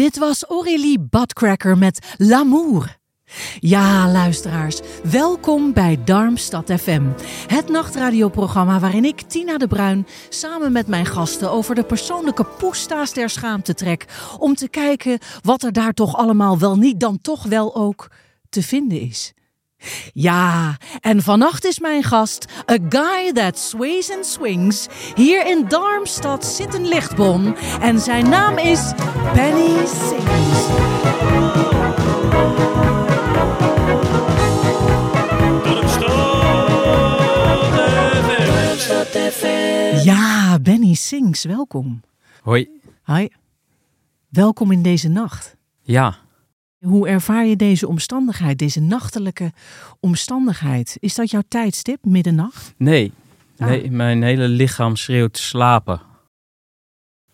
Dit was Aurélie Badcracker met L'amour. Ja, luisteraars, welkom bij Darmstad FM. Het nachtradioprogramma waarin ik, Tina de Bruin, samen met mijn gasten over de persoonlijke poesta's der schaamte trek. Om te kijken wat er daar toch allemaal wel niet dan toch wel ook te vinden is. Ja, en vannacht is mijn gast A Guy That Sways and Swings. Hier in Darmstad zit een lichtbon en zijn naam is Benny Sings. Ja, Benny Sings, welkom. Hoi. Hi. Welkom in deze nacht. Ja. Hoe ervaar je deze omstandigheid, deze nachtelijke omstandigheid? Is dat jouw tijdstip, middernacht? Nee. Ah. Nee, mijn hele lichaam schreeuwt slapen.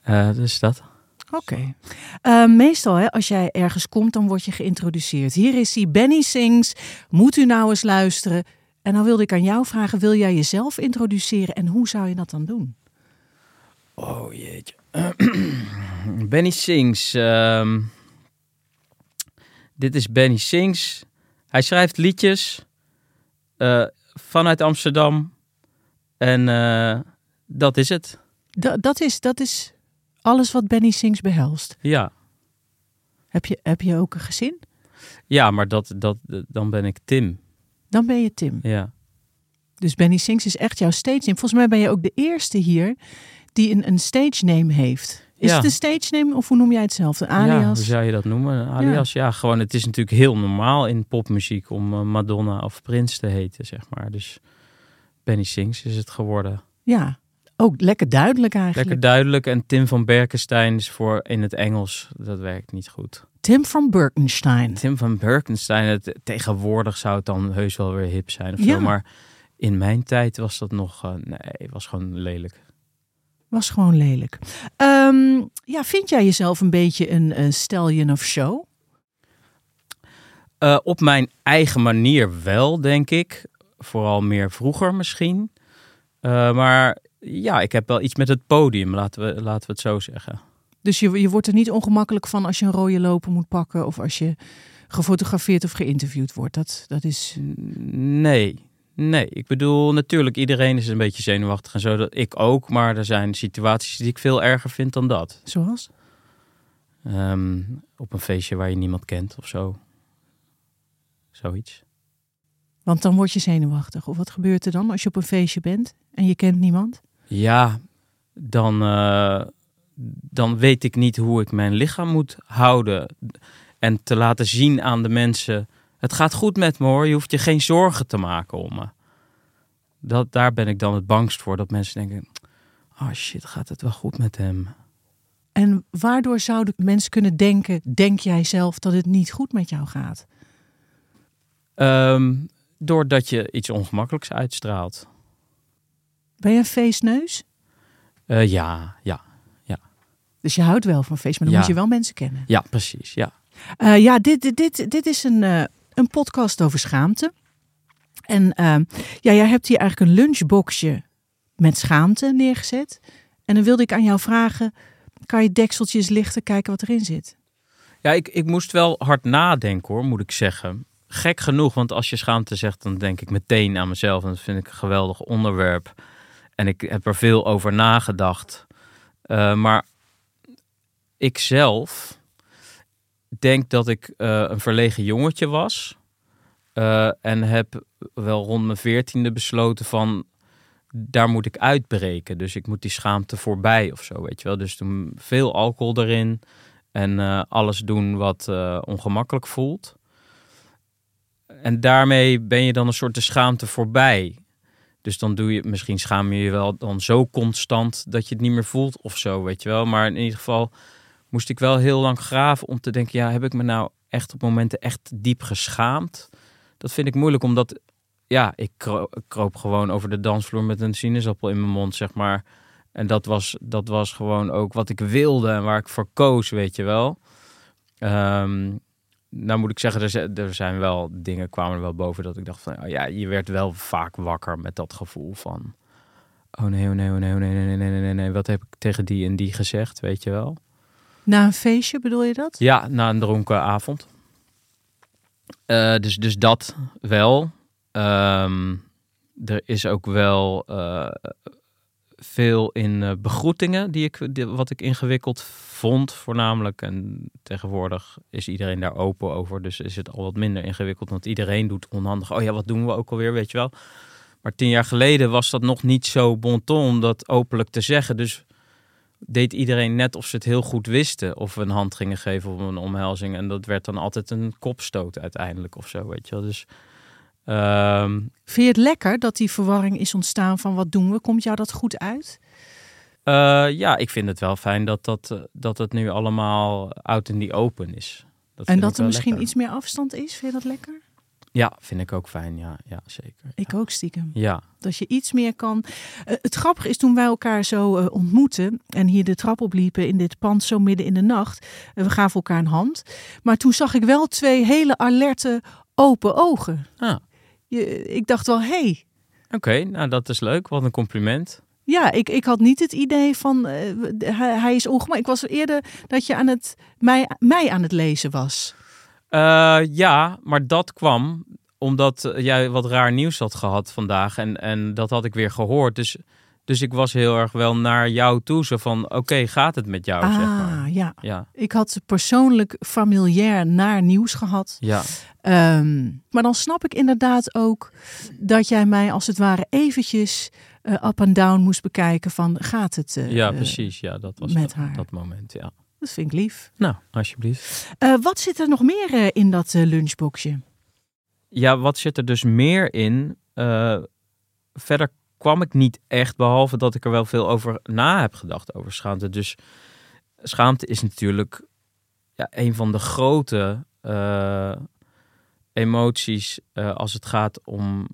Eh dus dat. Oké. Eh, meestal, hè, als jij ergens komt, dan word je geïntroduceerd. Hier is hij, Benny Sings. Moet u nou eens luisteren? En dan wilde ik aan jou vragen, wil jij jezelf introduceren en hoe zou je dat dan doen? Oh jeetje. Benny Sings. ehm, dit is Benny Sings. Hij schrijft liedjes eh, vanuit Amsterdam. En eh, dat is het. Da- dat, is, dat is alles wat Benny Sings behelst. Ja. Heb je, heb je ook een gezin? Ja, maar dat, dat, dan ben ik Tim. Dan ben je Tim. Ja. Dus Benny Sings is echt jouw stage name. Volgens mij ben je ook de eerste hier die een, een stage name heeft. Is Ja. het een stage name of hoe noem jij het zelf? Een Ja, hoe alias? zou je dat noemen? Alias, ja. gewoon. Het is natuurlijk heel normaal in popmuziek om eh, Madonna of Prince te heten, zeg maar. Dus Benny Sings is het geworden. Ja, ook lekker duidelijk eigenlijk. Lekker duidelijk. En Tim van Berkenstein is voor in het Engels. Dat werkt niet goed. Tim van Birkenstein. Tim van Berkenstein, het, tegenwoordig zou het dan heus wel weer hip zijn of Ja. zo. Maar in mijn tijd was dat nog, eh, nee, was gewoon lelijk. Was gewoon lelijk. Ehm, ja, vind jij jezelf een beetje een, een stallion of show? Eh, op mijn eigen manier wel, denk ik. Vooral meer vroeger misschien. Eh, maar ja, ik heb wel iets met het podium, laten we, laten we het zo zeggen. Dus je, je wordt er niet ongemakkelijk van als je een rode loper moet pakken of als je gefotografeerd of geïnterviewd wordt. Dat, dat is. Nee, nee. Ik bedoel, natuurlijk, iedereen is een beetje zenuwachtig en zo. Dat ik ook, maar er zijn situaties die ik veel erger vind dan dat. Zoals? Ehm, op een feestje waar je niemand kent of zo. Zoiets. Want dan word je zenuwachtig. Of wat gebeurt er dan als je op een feestje bent en je kent niemand? Ja, dan, eh, dan weet ik niet hoe ik mijn lichaam moet houden. En te laten zien aan de mensen: het gaat goed met me hoor, je hoeft je geen zorgen te maken om me. Dat, daar ben ik dan het bangst voor, dat mensen denken: oh shit, gaat het wel goed met hem? En waardoor zouden mensen kunnen denken, denk jij zelf dat het niet goed met jou gaat? Ehm, doordat je iets ongemakkelijks uitstraalt. Ben je een feestneus? Eh, ja, ja, Dus je houdt wel van feest, maar dan Ja. moet je wel mensen kennen. ja, precies. Ja. Eh, ja, dit, dit, dit, dit is een, eh, een podcast over schaamte. En eh, ja, jij hebt hier eigenlijk een lunchboxje met schaamte neergezet. En dan wilde ik aan jou vragen, kan je dekseltjes lichten, kijken wat erin zit? Ja, ik, ik moest wel hard nadenken hoor, moet ik zeggen. Gek genoeg, want als je schaamte zegt, dan denk ik meteen aan mezelf. En dat vind ik een geweldig onderwerp. En ik heb er veel over nagedacht. Eh, maar ik zelf, denk dat ik eh, een verlegen jongetje was. Eh, en heb wel rond mijn veertiende besloten van... daar moet ik uitbreken. Dus ik moet die schaamte voorbij of zo, weet je wel. Dus toen veel alcohol erin. En eh, alles doen wat ongemakkelijk voelt. En daarmee ben je dan een soort de schaamte voorbij. Dus dan doe je, misschien schaam je je wel dan zo constant dat je het niet meer voelt of zo, weet je wel. Maar in ieder geval moest ik wel heel lang graven om te denken, ja, heb ik me nou echt op momenten echt diep geschaamd? Dat vind ik moeilijk, omdat, ja, ik kro- ik kroop gewoon over de dansvloer met een sinaasappel in mijn mond, zeg maar. En dat was, dat was gewoon ook wat ik wilde en waar ik voor koos, weet je wel. Ehm, nou moet ik zeggen, er zijn, er wel dingen kwamen er wel boven dat ik dacht van, oh ja, je werd wel vaak wakker met dat gevoel van, oh nee, oh nee, oh nee, oh nee, nee, nee, nee, nee, nee, wat heb ik tegen die en die gezegd, weet je wel? Na een feestje bedoel je dat? Ja, na een dronken avond. Eh, dus, dus dat wel. Ehm, er is ook wel eh, veel in eh, begroetingen die ik, wat ik ingewikkeld vond, voornamelijk. En tegenwoordig is iedereen daar open over, dus is het al wat minder ingewikkeld. Want iedereen doet onhandig. Oh ja, wat doen we ook alweer, weet je wel. Maar tien jaar geleden was dat nog niet zo bon ton om dat openlijk te zeggen. Dus deed iedereen net of ze het heel goed wisten. Of we een hand gingen geven of een omhelzing. En dat werd dan altijd een kopstoot uiteindelijk of zo, weet je wel. Dus ehm, Vind je het lekker dat die verwarring is ontstaan van wat doen we? Komt jou dat goed uit? eh, ja, ik vind het wel fijn dat, dat, eh, dat het nu allemaal out in the open is. Dat en dat er misschien lekker. iets meer afstand is? Vind je dat lekker? Ja, vind ik ook fijn. Ja, ja zeker. Ik ook stiekem. Ja, Dat je iets meer kan. Eh, het grappige is toen wij elkaar zo eh, ontmoetten en hier de trap opliepen in dit pand zo midden in de nacht. eh, we gaven elkaar een hand. Maar toen zag ik wel twee hele alerte open ogen. Ah. Je, ik dacht wel, hé. Hey, oké. nou, dat is leuk. Wat een compliment. ja, ik, ik had niet het idee van hij, hij is ongemakkelijk. Ik was eerder dat je aan het, mij, mij aan het lezen was. Eh, ja, maar dat kwam omdat eh, jij wat raar nieuws had gehad vandaag. En, en dat had ik weer gehoord. Dus, dus ik was heel erg wel naar jou toe. Zo van, oké, gaat het met jou, zeg maar. ah, ja. Ja, Ik had persoonlijk familiair naar nieuws gehad. ja, Ehm, maar dan snap ik inderdaad ook dat jij mij als het ware eventjes eh, up en down moest bekijken van gaat het? eh, ja precies. Ja, dat was met dat, haar. dat moment, ja. Dat vind ik lief. Nou, alsjeblieft. Eh, wat zit er nog meer eh, in dat eh, lunchboxje? Ja, wat zit er dus meer in? Verder kwam ik niet echt, behalve dat ik er wel veel over na heb gedacht over schaamte. Dus schaamte is natuurlijk ja, een van de grote emoties als het gaat om.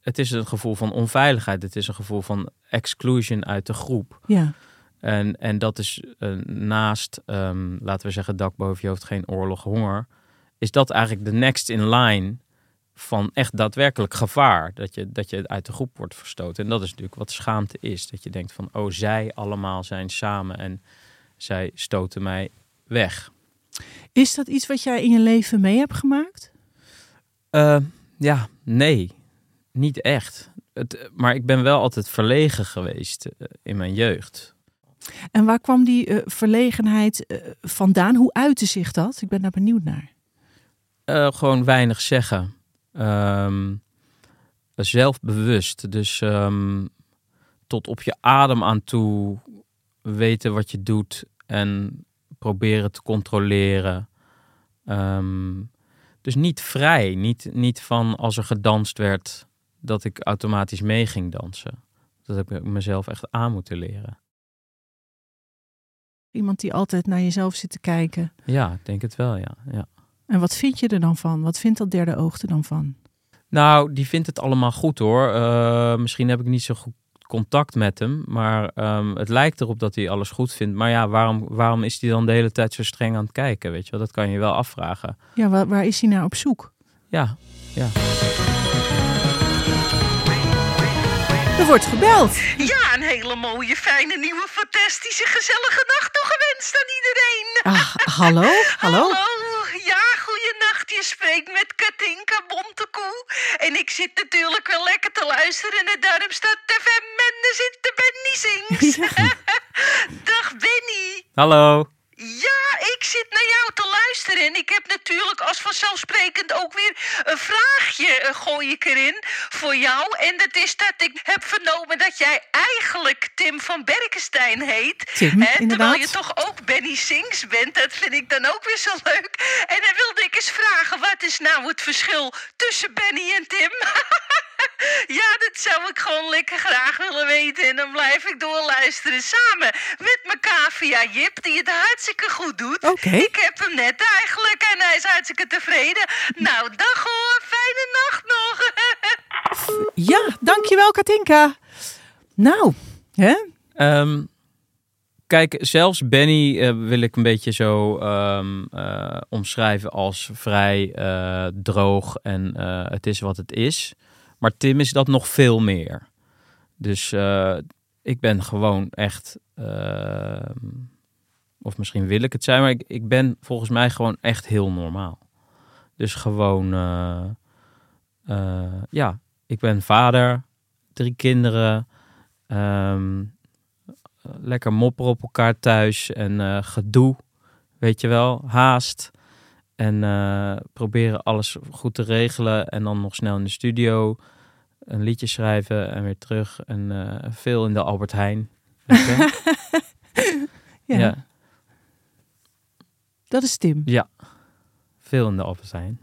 het is een gevoel van onveiligheid. Het is een gevoel van exclusion uit de groep. Ja, En, en dat is eh, naast, ehm, laten we zeggen, dak boven je hoofd, geen oorlog, honger. Is dat eigenlijk de next in line van echt daadwerkelijk gevaar? Dat je, dat je uit de groep wordt verstoten. En dat is natuurlijk wat schaamte is. Dat je denkt van, oh, zij allemaal zijn samen en zij stoten mij weg. is dat iets wat jij in je leven mee hebt gemaakt? Eh, ja, nee, niet echt. Het, maar ik ben wel altijd verlegen geweest eh, in mijn jeugd. En waar kwam die eh, verlegenheid eh, vandaan? Hoe uitte zich dat? Ik ben daar benieuwd naar. Eh, gewoon weinig zeggen. Ehm, zelfbewust. Dus ehm, tot op je adem aan toe weten wat je doet en proberen te controleren. Ehm, dus niet vrij. Niet, niet van als er gedanst werd dat ik automatisch mee ging dansen. Dat heb ik mezelf echt aan moeten leren. Iemand die altijd naar jezelf zit te kijken. Ja, ik denk het wel, ja. ja. En wat vind je er dan van? Wat vindt dat derde oog er dan van? Nou, die vindt het allemaal goed hoor. Eh, misschien heb ik niet zo goed contact met hem. Maar ehm, het lijkt erop dat hij alles goed vindt. Maar ja, waarom, waarom is hij dan de hele tijd zo streng aan het kijken? Weet je wel, dat kan je wel afvragen. Ja, waar, waar is hij naar op zoek? Ja, ja. Er wordt gebeld. Ja, een hele mooie, fijne, nieuwe, fantastische, gezellige nacht toegewenst aan iedereen. Ah, hallo? Hallo? Ja, goeienacht. Je spreekt met Katinka Bontekoe. En ik zit natuurlijk wel lekker te luisteren naar Darmstad FM. En er zit de Benny Sings. Ja. Dag Benny. Hallo. Ja, ik zit naar jou te luisteren en ik heb natuurlijk als vanzelfsprekend ook weer een vraagje eh, gooi ik erin voor jou. En dat is dat ik heb vernomen dat jij eigenlijk Tim van Berkenstein heet. Tim, Hè, terwijl je toch ook Benny Sings bent. Dat vind ik dan ook weer zo leuk. En dan wilde ik eens vragen, wat is nou het verschil tussen Benny en Tim? ja, dat zou ik gewoon lekker graag willen weten. En dan blijf ik doorluisteren samen met mijn cavia Jip, die het hartstikke goed doet. Oké. Ik heb hem net eigenlijk en hij is hartstikke tevreden. Nou, dag hoor. Fijne nacht nog. Ja, dankjewel Katinka. Nou, hè? Ehm, kijk, zelfs Benny eh, wil ik een beetje zo ehm, eh, omschrijven als vrij eh, droog en eh, het is wat het is. Maar Tim is dat nog veel meer. Dus eh, ik ben gewoon echt, ehm, of misschien wil ik het zijn, maar ik, ik ben volgens mij gewoon echt heel normaal. Dus gewoon, eh, eh, ja, ik ben vader, drie kinderen. ehm, lekker mopperen op elkaar thuis en gedoe, weet je wel, haast. En eh, proberen alles goed te regelen en dan nog snel in de studio een liedje schrijven en weer terug. En eh, veel in de Albert Heijn. Ja, ja, dat is Tim. veel in de Albert Heijn.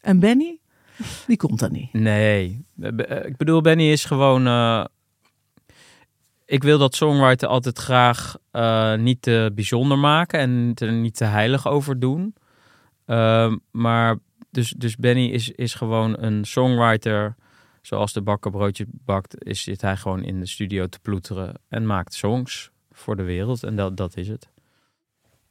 En Benny? Die komt dan niet. Nee, Eh, ik bedoel, Benny is gewoon. ik wil dat songwriter altijd graag niet te bijzonder maken en er niet te heilig over doen. Ehm, maar dus, dus Benny is, is gewoon een songwriter. Zoals de bakker broodje bakt, is, zit hij gewoon in de studio te ploeteren en maakt songs voor de wereld. En dat, dat is het.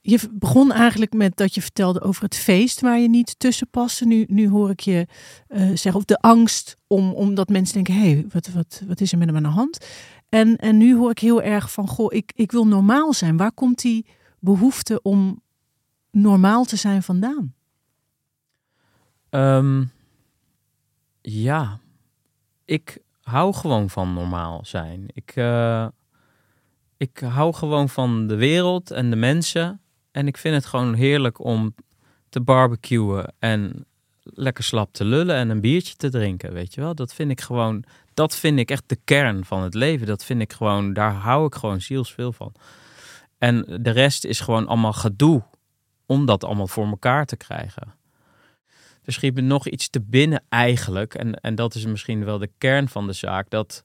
Je begon eigenlijk met dat je vertelde over het feest waar je niet tussen paste. Nu, nu hoor ik je eh, zeggen, of de angst om, omdat mensen denken, hé, hey, wat, wat, wat is er met hem aan de hand? En, en nu hoor ik heel erg van, goh, ik, ik wil normaal zijn. Waar komt die behoefte om normaal te zijn vandaan? Ehm, ja, ik hou gewoon van normaal zijn. Ik, eh, ik hou gewoon van de wereld en de mensen. En ik vind het gewoon heerlijk om te barbecuen en lekker slap te lullen en een biertje te drinken, weet je wel. Dat vind ik gewoon, dat vind ik echt de kern van het leven. Dat vind ik gewoon, daar hou ik gewoon zielsveel van. En de rest is gewoon allemaal gedoe om dat allemaal voor elkaar te krijgen. Er schiet me nog iets te binnen eigenlijk. En, en dat is misschien wel de kern van de zaak. Dat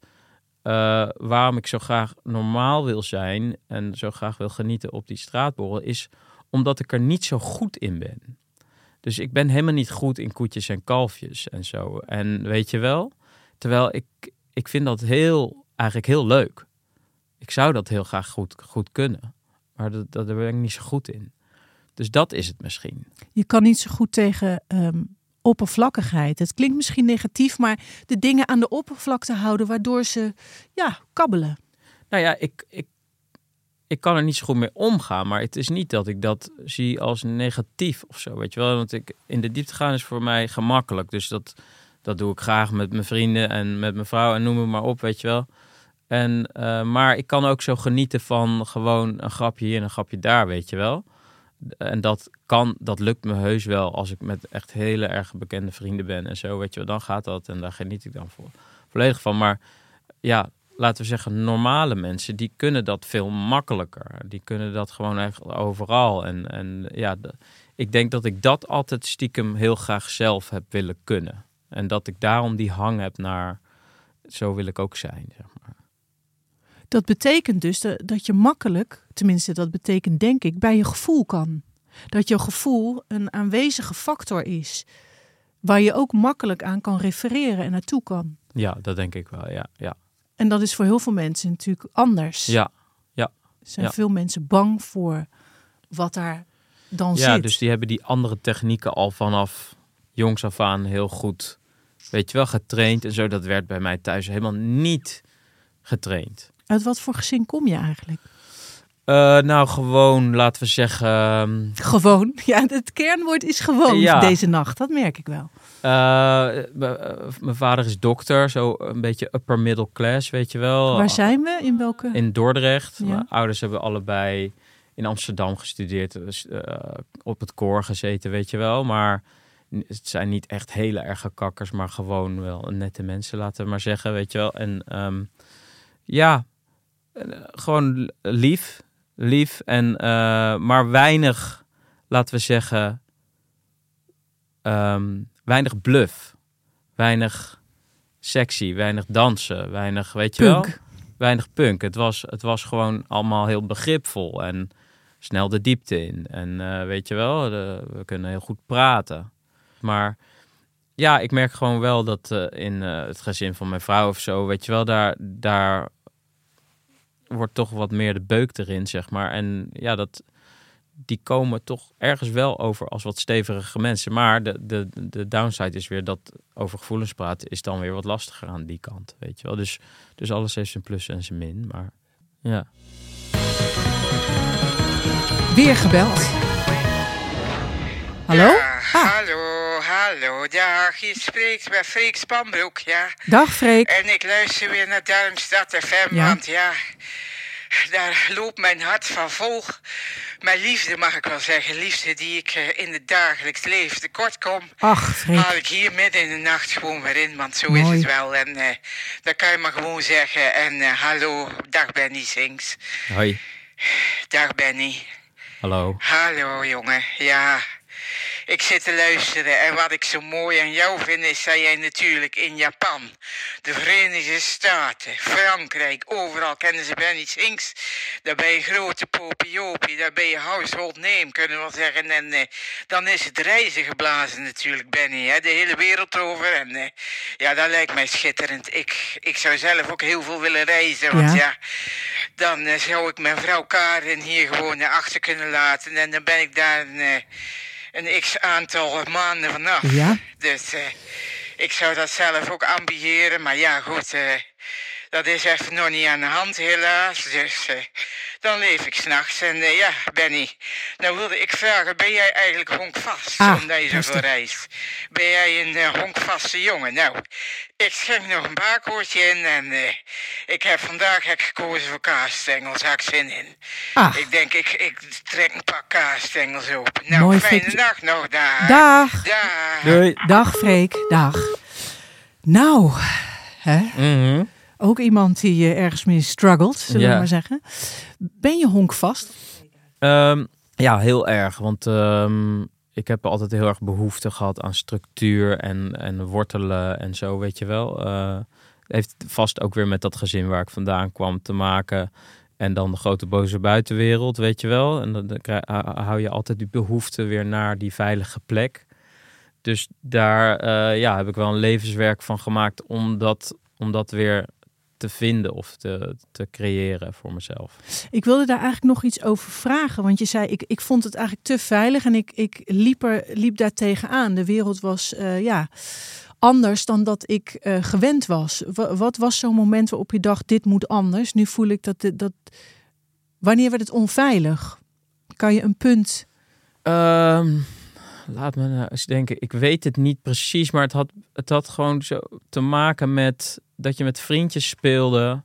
eh, waarom ik zo graag normaal wil zijn en zo graag wil genieten op die straatborrel, is omdat ik er niet zo goed in ben. Dus ik ben helemaal niet goed in koetjes en kalfjes en zo. En weet je wel, terwijl ik, ik vind dat heel, eigenlijk heel leuk. Ik zou dat heel graag goed, goed kunnen. Maar dat, dat, daar ben ik niet zo goed in. Dus dat is het misschien. Je kan niet zo goed tegen ehm, oppervlakkigheid. Het klinkt misschien negatief, maar de dingen aan de oppervlakte houden waardoor ze ja, kabbelen. Nou ja, ik, ik, ik kan er niet zo goed mee omgaan. Maar het is niet dat ik dat zie als negatief of zo. Weet je wel? Want ik, in de diepte gaan is voor mij gemakkelijk. Dus dat, dat doe ik graag met mijn vrienden en met mijn vrouw en noem het maar op, weet je wel. En, eh, maar ik kan ook zo genieten van gewoon een grapje hier en een grapje daar, weet je wel. En dat kan, dat lukt me heus wel als ik met echt hele erg bekende vrienden ben en zo, weet je wel. Dan gaat dat en daar geniet ik dan voor, volledig van. Maar ja, laten we zeggen, normale mensen, die kunnen dat veel makkelijker. Die kunnen dat gewoon echt overal. En, en ja, ik denk dat ik dat altijd stiekem heel graag zelf heb willen kunnen. En dat ik daarom die hang heb naar, zo wil ik ook zijn, zeg maar. Dat betekent dus dat je makkelijk, tenminste dat betekent denk ik, bij je gevoel kan. Dat je gevoel een aanwezige factor is. Waar je ook makkelijk aan kan refereren en naartoe kan. Ja, dat denk ik wel, ja. Ja, En dat is voor heel veel mensen natuurlijk anders. ja, Er zijn ja. veel mensen bang voor wat daar dan ja zit. dus die hebben die andere technieken al vanaf jongs af aan heel goed, weet je wel, getraind. En zo, dat werd bij mij thuis helemaal niet getraind. Uit wat voor gezin kom je eigenlijk? Eh, nou, gewoon, laten we zeggen... ehm, Gewoon. Ja, het kernwoord is gewoon Ja. deze nacht. Dat merk ik wel. Eh, eh, mijn vader is dokter, zo een beetje upper middle class, weet je wel. Waar zijn we? In welke? In Dordrecht. Ja. Mijn ouders hebben allebei in Amsterdam gestudeerd, dus, op het koor gezeten, weet je wel. Maar het zijn niet echt hele erge kakkers, maar gewoon wel nette mensen, laten we maar zeggen, weet je wel. En ehm, ja, gewoon lief, lief en eh, maar weinig, laten we zeggen, ehm, weinig bluff, weinig sexy, weinig dansen, weinig, weet je wel weinig punk. Het was, het was gewoon allemaal heel begripvol en snel de diepte in. En eh, weet je wel, de- we kunnen heel goed praten. Maar ja, ik merk gewoon wel dat eh, in het gezin van mijn vrouw of zo, weet je wel, daar, daar wordt toch wat meer de beuk erin, zeg maar. En ja, dat, die komen toch ergens wel over als wat stevige mensen. Maar de, de, de downside is weer dat over gevoelens praten is dan weer wat lastiger aan die kant, weet je wel. Dus, dus alles heeft zijn plus en zijn min, maar ja. Weer gebeld. Hallo? Hallo, dag. Je spreekt met Freek Spanbroek, ja. Dag Freek. En ik luister weer naar Darmstad FM, Ja. want ja, daar loopt mijn hart van vol. Mijn liefde, mag ik wel zeggen, liefde die ik eh, in het dagelijks leven tekort kom. Ach Freek. Haal ik hier midden in de nacht gewoon weer in, want zo Mooi. is het wel. En eh dat kan je maar gewoon zeggen. En eh, hallo, dag Benny Sings. Hoi, Dag Benny. hallo. Hallo jongen, ja. Ik zit te luisteren en wat ik zo mooi aan jou vind is dat jij natuurlijk in Japan, de Verenigde Staten, Frankrijk, overal kennen ze Benny Sinks. Daar ben je grote popiopie, daar ben je household name, kunnen we wel zeggen. En eh, dan is het reizen geblazen natuurlijk, Benny, hè, de hele wereld over. En eh, ja, dat lijkt mij schitterend. Ik, ik zou zelf ook heel veel willen reizen, want Ja. ja, dan eh, zou ik mijn vrouw Karin hier gewoon naar achter kunnen laten. En dan ben ik daar een, eh, een x aantal maanden vanaf. Ja. Dus eh, ik zou dat zelf ook ambiëren. Maar ja, goed, eh, dat is even nog niet aan de hand helaas. Dus eh, dan leef ik s'nachts. En eh, ja, Benny, nou wilde ik vragen, ben jij eigenlijk honkvast? Ah, omdat je zoveel reist. Ben jij een eh, honkvaste jongen? Nou, ik schenk nog een baakwoordje in. En eh, ik heb vandaag heb ik gekozen voor kaasstengels. Daar heb ik zin in. Ah, Ik denk, ik, ik trek een paar kaasstengels open. Nou, Mooi, fijne Freek. nacht nog daar. dag. Dag. Doei. Dag Freek. Dag. Nou, hè? Mhm. Ook iemand die eh, ergens mee struggelt, zullen we maar zeggen. Ben je honkvast? Ehm, ja, heel erg. Want ehm, ik heb altijd heel erg behoefte gehad aan structuur en, en wortelen en zo, weet je wel. Eh, heeft vast ook weer met dat gezin waar ik vandaan kwam te maken. En dan de grote boze buitenwereld, weet je wel. En dan, dan krijg- hou hou je altijd die behoefte weer naar die veilige plek. Dus daar eh, ja, heb ik wel een levenswerk van gemaakt om dat, om dat weer te vinden of te, te creëren voor mezelf. Ik wilde daar eigenlijk nog iets over vragen. Want je zei, ik, ik vond het eigenlijk te veilig en ik, ik liep, er, liep daar tegenaan. De wereld was eh, ja, anders dan dat ik eh, gewend was. Wa- wat was zo'n moment waarop je dacht, dit moet anders? Nu voel ik dat... dit- dat wanneer werd het onveilig? Kan je een punt... Ehm, laat me nou eens denken. Ik weet het niet precies, maar het had, het had gewoon zo te maken met dat je met vriendjes speelde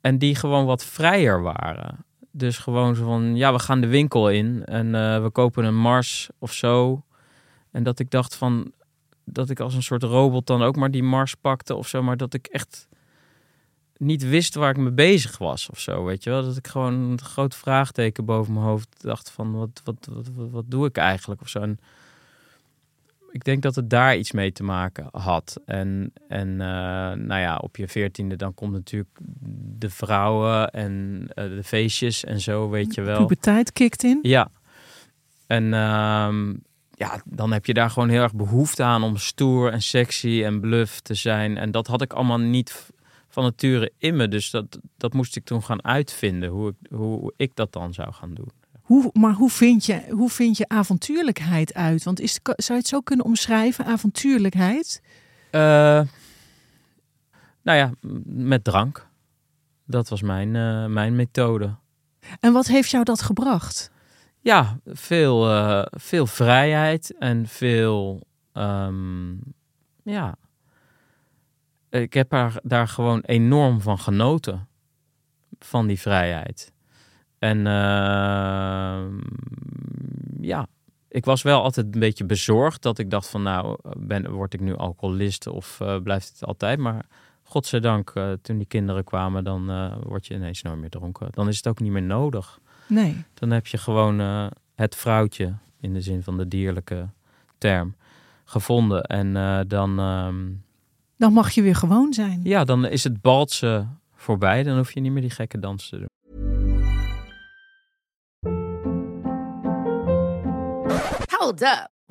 en die gewoon wat vrijer waren. Dus gewoon zo van, ja, we gaan de winkel in en eh, we kopen een Mars of zo. En dat ik dacht van, dat ik als een soort robot dan ook maar die Mars pakte of zo, maar dat ik echt niet wist waar ik mee bezig was of zo, weet je wel. Dat ik gewoon een groot vraagteken boven mijn hoofd dacht van, wat, wat, wat, wat, doe ik eigenlijk of zo. En ik denk dat het daar iets mee te maken had. En, en eh, nou ja, op je veertiende dan komt natuurlijk de vrouwen en eh, de feestjes en zo, weet je wel. Puberteit kikt in? Ja. En ehm, ja, dan heb je daar gewoon heel erg behoefte aan om stoer en sexy en bluff te zijn. En dat had ik allemaal niet van nature in me. Dus dat, dat moest ik toen gaan uitvinden, hoe ik, hoe ik dat dan zou gaan doen. Hoe, maar hoe vind, je, hoe vind je avontuurlijkheid uit? Want is, zou je het zo kunnen omschrijven, avontuurlijkheid? Eh, nou ja, met drank. Dat was mijn, eh, mijn methode. En wat heeft jou dat gebracht? Ja, veel, eh, veel vrijheid en veel. ehm, ja. Ik heb daar, daar gewoon enorm van genoten. Van die vrijheid. En ehm, ja, ik was wel altijd een beetje bezorgd dat ik dacht van nou, ben, word ik nu alcoholist of eh, blijft het altijd? Maar godzijdank, eh toen die kinderen kwamen, dan eh, word je ineens nooit meer dronken. Dan is het ook niet meer nodig. Nee. Dan heb je gewoon het vrouwtje, in de zin van de dierlijke term, gevonden. En dan, ehm, Dan mag je weer gewoon zijn. ja, dan is het baltsen voorbij. Dan hoef je niet meer die gekke dans te doen. Hold up.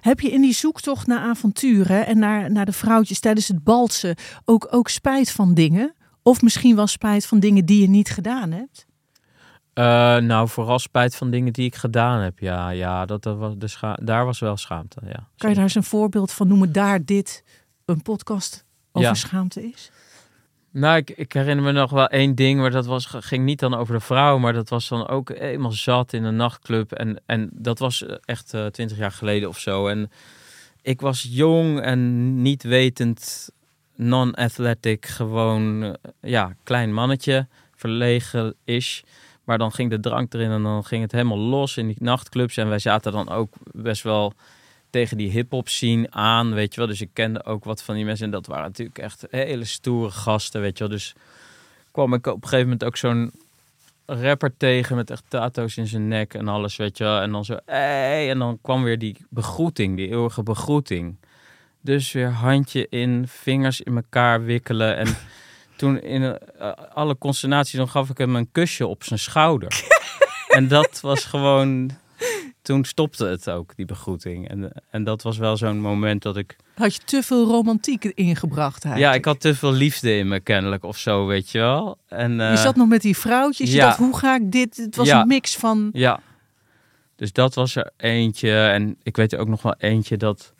Heb je in die zoektocht naar avonturen en naar, naar de vrouwtjes tijdens het balsen ook, ook spijt van dingen? Of misschien wel spijt van dingen die je niet gedaan hebt? Eh, nou, vooral spijt van dingen die ik gedaan heb. Ja, ja dat, dat was de scha- daar was wel schaamte. Ja, Kan je daar eens een voorbeeld van noemen daar dit een podcast over Ja. schaamte is? Nou, ik, ik herinner me nog wel één ding, maar dat was, ging niet dan over de vrouw, maar dat was dan ook eenmaal zat in een nachtclub. En, en dat was eh, echt twintig jaar geleden of zo. En ik was jong en niet wetend, non-athletic, gewoon, eh, ja, klein mannetje, verlegen is. Maar dan ging de drank erin en dan ging het helemaal los in die nachtclubs. En wij zaten dan ook best wel tegen die hip-hop scene aan, weet je wel. Dus ik kende ook wat van die mensen. En dat waren natuurlijk echt hele stoere gasten, weet je wel. Dus kwam ik op een gegeven moment ook zo'n rapper tegen met echt tato's in zijn nek en alles, weet je wel. En dan zo, hey, en dan kwam weer die begroeting, die eeuwige begroeting. Dus weer handje in, vingers in elkaar wikkelen. En toen in eh, alle consternatie, dan gaf ik hem een kusje op zijn schouder. en dat was gewoon toen stopte het ook, die begroeting. En, en dat was wel zo'n moment dat ik... Had je te veel romantiek ingebracht Ja, eigenlijk? ik had te veel liefde in me kennelijk of zo, weet je wel. En, eh, Je zat nog met die vrouwtjes. Je ja. dacht, hoe ga ik dit? Het was Ja. een mix van... Ja. Dus dat was er eentje. En ik weet er ook nog wel eentje dat,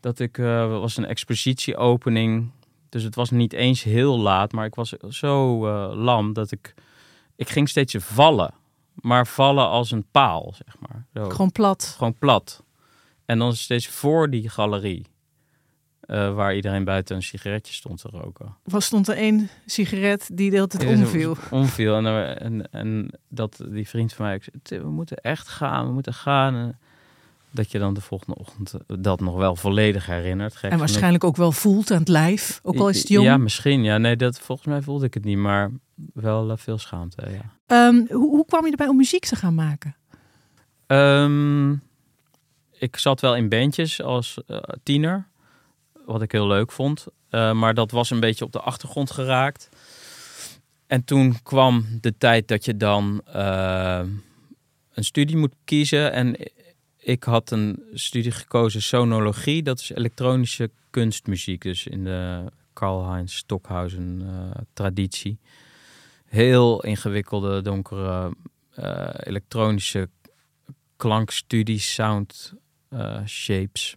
dat ik... eh was een expositieopening. Dus het was niet eens heel laat. Maar ik was zo eh, lam dat ik... Ik ging steeds vallen. Maar vallen als een paal, zeg maar. Zo. Gewoon plat. gewoon plat. En dan steeds voor die galerie. eh, waar iedereen buiten een sigaretje stond te roken. Was stond er één sigaret die de hele tijd omviel. Omviel. En, en, en dat die vriend van mij, ik zei, "Tim, we moeten echt gaan, we moeten gaan. En dat je dan de volgende ochtend eh, dat nog wel volledig herinnert. Gek En genoeg. waarschijnlijk ook wel voelt aan het lijf. Ook al is het jong. Ja, misschien. Ja, nee, dat, volgens mij voelde ik het niet, maar wel eh, veel schaamte, ja. Ehm, hoe, hoe kwam je erbij om muziek te gaan maken? Ehm, ik zat wel in bandjes als eh, tiener, wat ik heel leuk vond. Maar dat was een beetje op de achtergrond geraakt. En toen kwam de tijd dat je dan een studie moet kiezen. En ik had een studie gekozen, sonologie. Dat is elektronische kunstmuziek. Dus in de Karl-Heinz Stockhausen eh, traditie. Heel ingewikkelde, donkere eh, elektronische klankstudie, sound eh, shapes.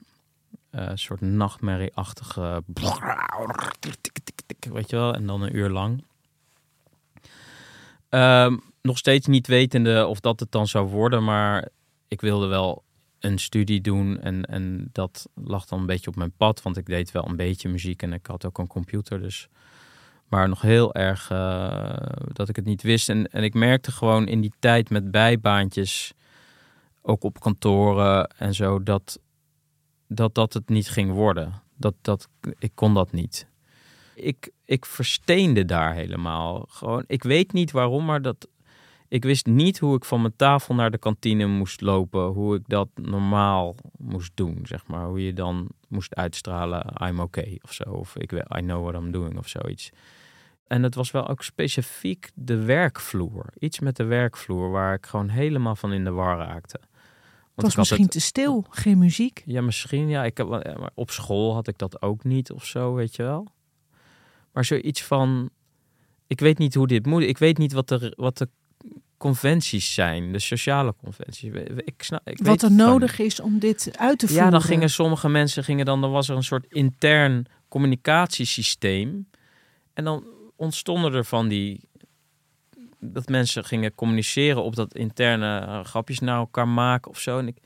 Een soort nachtmerrieachtige... Weet je wel, en dan een uur lang. Ehm, nog steeds niet wetende of dat het dan zou worden, maar ik wilde wel een studie doen en, en dat lag dan een beetje op mijn pad, want ik deed wel een beetje muziek en ik had ook een computer, dus maar nog heel erg eh, dat ik het niet wist. En, en ik merkte gewoon in die tijd met bijbaantjes, ook op kantoren en zo, dat dat, dat het niet ging worden. Dat, dat, ik kon dat niet. Ik, ik versteende daar helemaal. Gewoon, ik weet niet waarom, maar dat, Ik wist niet hoe ik van mijn tafel naar de kantine moest lopen. Hoe ik dat normaal moest doen, zeg maar. Hoe je dan moest uitstralen, I'm okay of zo. Of ik, I know what I'm doing of zoiets. En het was wel ook specifiek de werkvloer. Iets met de werkvloer waar ik gewoon helemaal van in de war raakte. Want Het was misschien het- te stil, geen muziek. ja, misschien. Ja, ik heb, maar op school had ik dat ook niet of zo, weet je wel. Maar zoiets van, ik weet niet hoe dit moet. Ik weet niet wat de, wat de conventies zijn, de sociale conventies. Ik snap, ik weet Wat er nodig is om dit uit te voeren. ja, dan gingen sommige mensen gingen dan, dan was er een soort intern communicatiesysteem. En dan ontstonden er van die dat mensen gingen communiceren op dat interne eh, grapjes naar elkaar maken of zo. En ik,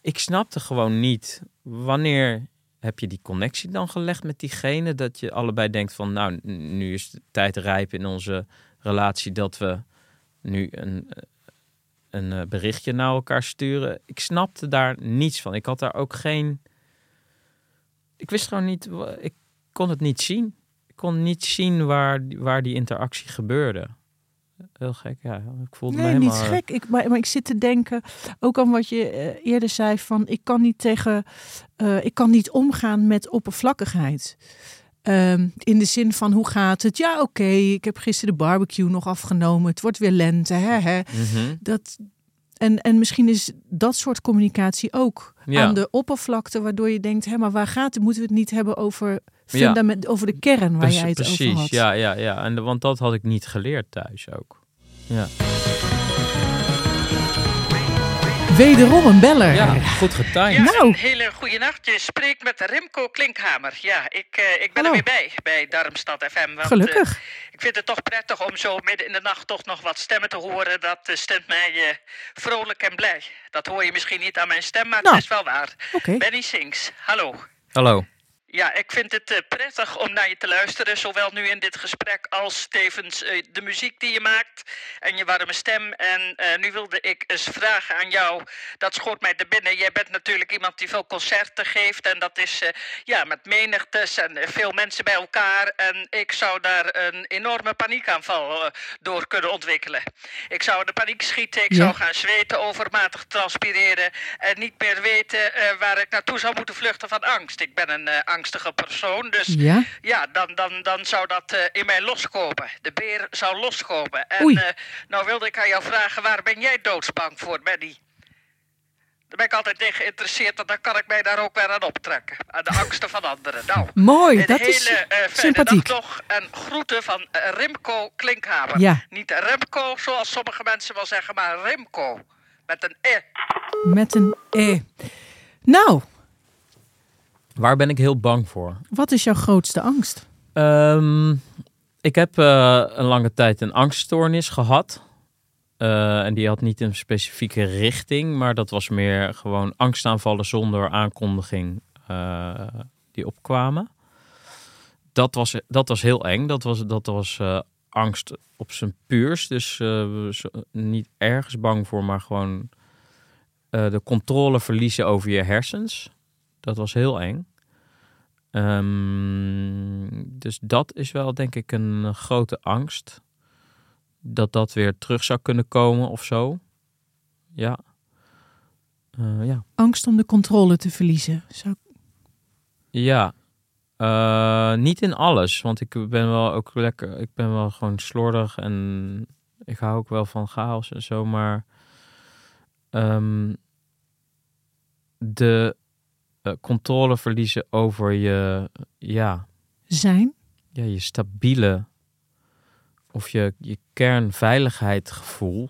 ik snapte gewoon niet wanneer heb je die connectie dan gelegd met diegene dat je allebei denkt van nou nu is de tijd rijp in onze relatie dat we nu een, een eh, berichtje naar elkaar sturen. Ik snapte daar niets van. Ik had daar ook geen. Ik wist gewoon niet. Ik kon het niet zien. Ik kon niet zien waar, die- waar die interactie gebeurde. Heel gek, ja. Ik voelde me Nee, helemaal. niet gek. Ik, maar, maar ik zit te denken, ook aan wat je eh, eerder zei, van ik kan niet tegen, eh, ik kan niet omgaan met oppervlakkigheid. Ehm, in de zin van hoe gaat het? Ja, oké, ik heb gisteren de barbecue nog afgenomen. Het wordt weer lente. Hè, hè. Mhm. Dat, en, en misschien is dat soort communicatie ook Ja. aan de oppervlakte, waardoor je denkt, hé, maar waar gaat het? Moeten we het niet hebben over, Ja. over de kern waar Precies, jij het over precies. had? Ja, ja, ja. En want dat had ik niet geleerd thuis ook. Ja, Wederom een beller. ja goed getimed. Ja, Nou. een hele goede nacht. Je spreekt met Remco Klinkhamer. Ja, ik, eh, ik ben Hallo. er weer bij, bij Darmstad FM. Want, Gelukkig. eh, ik vind het toch prettig om zo midden in de nacht toch nog wat stemmen te horen. Dat eh, stemt mij vrolijk en blij. Dat hoor je misschien niet aan mijn stem, maar Nou. het is wel waar. Oké. Benny Sings, hallo. Hallo. Ja, ik vind het eh, prettig om naar je te luisteren, zowel nu in dit gesprek als tevens eh, de muziek die je maakt en je warme stem. En eh, nu wilde ik eens vragen aan jou, dat schoot mij te binnen. Jij bent natuurlijk iemand die veel concerten geeft en dat is ja, met menigtes en veel mensen bij elkaar. En ik zou daar een enorme paniekaanval door kunnen ontwikkelen. Ik zou de paniek schieten, ik Ja. zou gaan zweten, overmatig transpireren en niet meer weten waar ik naartoe zou moeten vluchten van angst. Ik ben een eh, angstige persoon, dus Ja. ja, dan, dan, dan zou dat eh, in mij loskomen. De beer zou loskomen. En Oei. eh, nou wilde ik aan jou vragen, waar ben jij doodsbang voor, Benny? Daar ben ik altijd in geïnteresseerd, want dan kan ik mij daar ook weer aan optrekken. Aan de angsten van anderen. Nou, Mooi, een dat hele is eh, fijne sympathiek. dag nog. En groeten van eh, Remco Klinkhamer. Ja. Niet Remco, zoals sommige mensen wel zeggen, maar Remco. Met een E. Met een E. Nou, Waar ben ik heel bang voor? wat is jouw grootste angst? Ehm, ik heb eh, een lange tijd een angststoornis gehad. Eh, en die had niet een specifieke richting, maar dat was meer gewoon angstaanvallen zonder aankondiging eh, die opkwamen. Dat was, dat was heel eng. Dat was, dat was angst op zijn puurs. Dus niet ergens bang voor, maar gewoon de controle verliezen over je hersens. Dat was heel eng. Ehm, dus dat is wel denk ik een grote angst. Dat dat weer terug zou kunnen komen of zo. Ja. Eh, ja. Angst om de controle te verliezen. Zou... Ja. Eh, niet in alles, want ik ben wel ook lekker. Ik ben wel gewoon slordig en ik hou ook wel van chaos en zo. Maar ehm, de eh, controle verliezen over je, ja, Zijn? ja, je stabiele of je, je kernveiligheidsgevoel,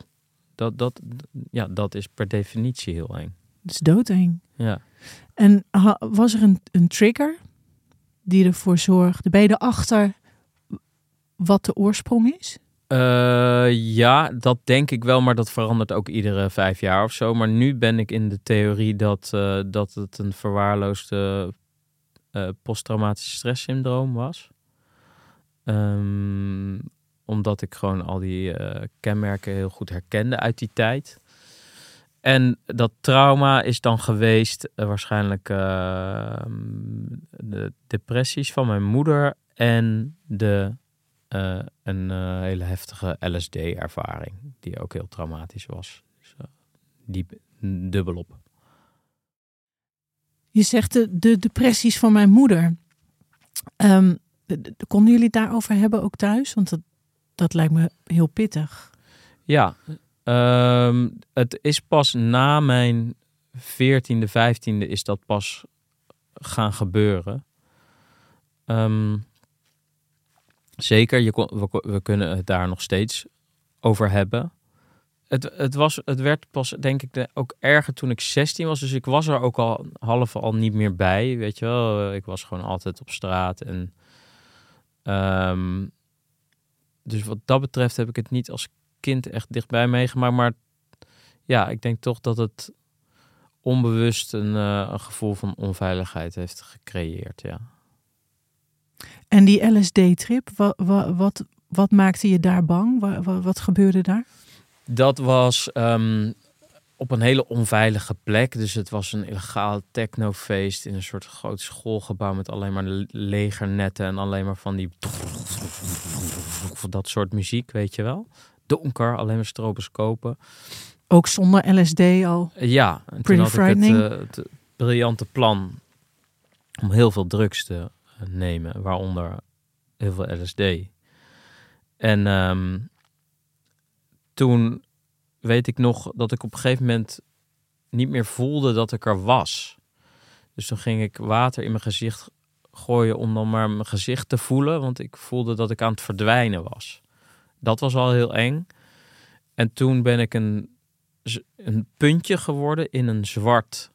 dat, dat, ja, dat is per definitie heel eng. Dat is doodeng. Ja. En was er een, een trigger die ervoor zorgde? Ben je erachter wat de oorsprong is? Eh, ja, dat denk ik wel, maar dat verandert ook iedere vijf jaar of zo. Maar nu ben ik in de theorie dat, eh, dat het een verwaarloosde eh, posttraumatische stresssyndroom was. Ehm, omdat ik gewoon al die kenmerken heel goed herkende uit die tijd. En dat trauma is dan geweest waarschijnlijk eh, de depressies van mijn moeder en de eh, een eh, hele heftige LSD-ervaring, die ook heel traumatisch was. Dus, eh, die dubbelop. Je zegt de, de depressies van mijn moeder. Ehm, de- de- konden jullie het daarover hebben ook thuis? Want dat, dat lijkt me heel pittig. Ja, ehm, het is pas na mijn 14e, 15e is dat pas gaan gebeuren. Ehm, zeker, je kon, we, kunnen het daar nog steeds over hebben. Het, het, was, het werd pas, denk ik, ook erger toen ik 16 was. Dus ik was er ook al half al niet meer bij, weet je wel. Ik was gewoon altijd op straat. En, ehm, dus wat dat betreft heb ik het niet als kind echt dichtbij meegemaakt. Maar ja, ik denk toch dat het onbewust een, eh, een gevoel van onveiligheid heeft gecreëerd. Ja. En die LSD-trip, wat, wat, wat maakte je daar bang? Wa- wa- wat gebeurde daar? Dat was ehm, op een hele onveilige plek. Dus het was een illegaal technofeest in een soort groot schoolgebouw met alleen maar le- legernetten en alleen maar van die dat soort muziek, weet je wel. Donker, alleen maar stroboscopen. Ook zonder LSD al. Ja, en Pretty toen had frightening. ik het, eh, het briljante plan om heel veel drugs te nemen, waaronder heel veel LSD. En ehm, toen weet ik nog dat ik op een gegeven moment niet meer voelde dat ik er was. Dus toen ging ik water in mijn gezicht gooien om dan maar mijn gezicht te voelen, want ik voelde dat ik aan het verdwijnen was. Dat was al heel eng. En toen ben ik een een puntje geworden in een zwart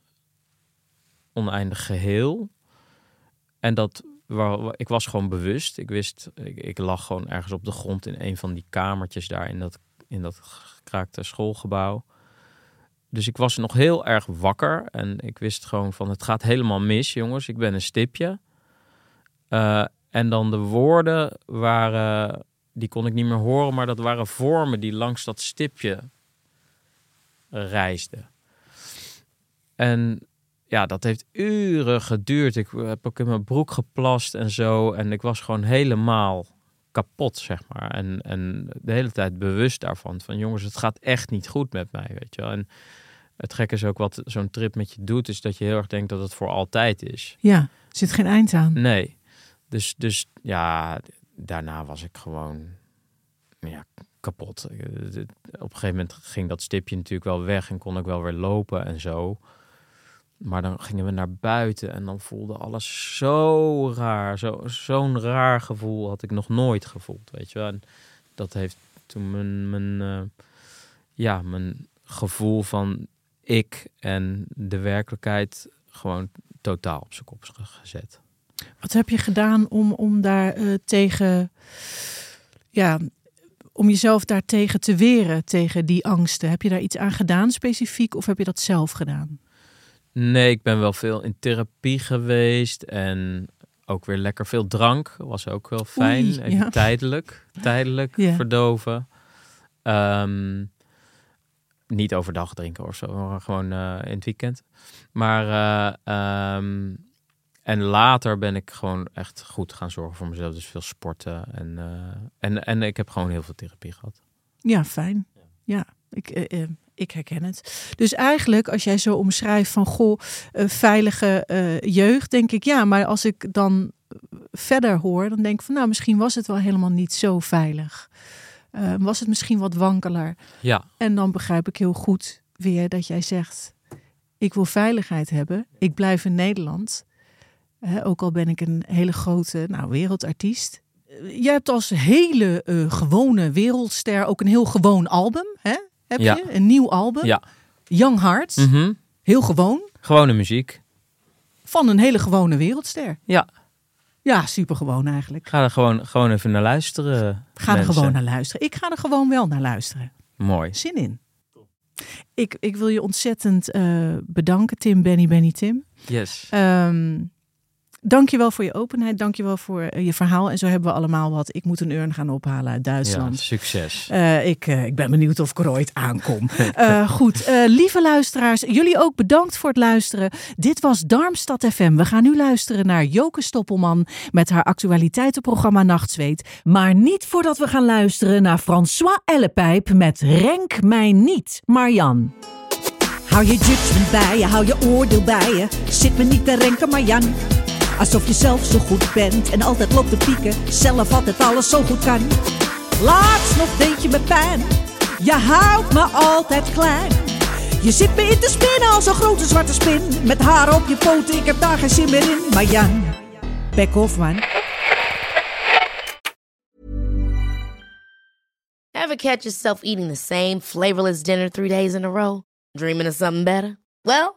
oneindig geheel. En dat waar, ik was gewoon bewust. Ik wist, ik, lag gewoon ergens op de grond in een van die kamertjes daar in dat, in dat gekraakte schoolgebouw. Dus ik was nog heel erg wakker en ik wist gewoon van het gaat helemaal mis, jongens. Ik ben een stipje. Eh, en dan de woorden waren, die kon ik niet meer horen, maar dat waren vormen die langs dat stipje reisde. En ja, dat heeft uren geduurd. Ik heb ook in mijn broek geplast en zo. En ik was gewoon helemaal kapot, zeg maar. En, en de hele tijd bewust daarvan. Van jongens, het gaat echt niet goed met mij, weet je wel. En het gekke is ook wat zo'n trip met je doet... is dat je heel erg denkt dat het voor altijd is. Ja, er zit geen eind aan. Nee. Dus, dus ja, daarna was ik gewoon ja, kapot. Eh, Op een gegeven moment ging dat stipje natuurlijk wel weg en kon ik wel weer lopen en zo. Maar dan gingen we naar buiten en dan voelde alles zo raar. Zo, zo'n raar gevoel had ik nog nooit gevoeld, weet je wel. En dat heeft toen mijn, mijn, eh, ja, mijn gevoel van ik en de werkelijkheid gewoon totaal op zijn kop ge- gezet. Wat heb je gedaan om, om daar eh, tegen, ja, om jezelf daartegen te weren, tegen die angsten? Heb je daar iets aan gedaan specifiek of heb je dat zelf gedaan? Nee, ik ben wel veel in therapie geweest en ook weer lekker veel drank. Was ook wel fijn. Oei, Even ja. tijdelijk, tijdelijk Ja. verdoven. Ehm, niet overdag drinken of zo, maar gewoon eh, in het weekend. Maar eh, ehm, en later ben ik gewoon echt goed gaan zorgen voor mezelf. Dus veel sporten en, eh, en, en ik heb gewoon heel veel therapie gehad. Ja, fijn. Ja, ik, ik herken het. Dus eigenlijk, als jij zo omschrijft van goh, eh, veilige eh, jeugd, denk ik ja. Maar als ik dan eh, verder hoor, dan denk ik van nou, misschien was het wel helemaal niet zo veilig. Eh, was het misschien wat wankeler. Ja, En dan begrijp ik heel goed weer dat jij zegt: ik wil veiligheid hebben. Ik blijf in Nederland. Ook al ben ik een hele grote nou, wereldartiest. Jij hebt als hele gewone wereldster ook een heel gewoon album. Hè? Heb Ja. je? Een nieuw album. ja. Young Hearts. Mhm. Heel gewoon. Gewone muziek. Van een hele gewone wereldster. Ja, Ja, super gewoon eigenlijk. ga er gewoon, gewoon even naar luisteren. Ga er gewoon naar luisteren. Ik ga er gewoon wel naar luisteren. Mooi. Zin in. Ik, ik wil je ontzettend eh, bedanken, Tim, Benny, Benny, Tim. Yes. Ehm, dankjewel voor je openheid. Dankjewel voor eh, je verhaal. En zo hebben we allemaal wat. Ik moet een urn gaan ophalen uit Ja, Duitsland. succes. Eh, ik, eh, ik ben benieuwd of ik er ooit aankom. Eh, goed, eh, lieve luisteraars, jullie ook bedankt voor het luisteren. Dit was Darmstad FM. We gaan nu luisteren naar Joke Stoppelman met haar actualiteitenprogramma Nachtzweet. Maar niet voordat we gaan luisteren naar François Ellepijp met Renk mij niet, Marian. Hou je judgment bij je, hou je oordeel bij je. Zit me niet te renken, Marjan. Alsof je zelf zo goed bent en altijd loopt te pieken. Zelf altijd alles zo goed kan. Laatst nog deed je me pijn. Je houdt me altijd klein. Je zit me in te spinnen als een grote zwarte spin. Met haar op je poten, ik heb daar geen zin meer in. Marjan, back off man. Ever catch yourself eating the same flavorless dinner three days in a row? Dreaming of something better? Well,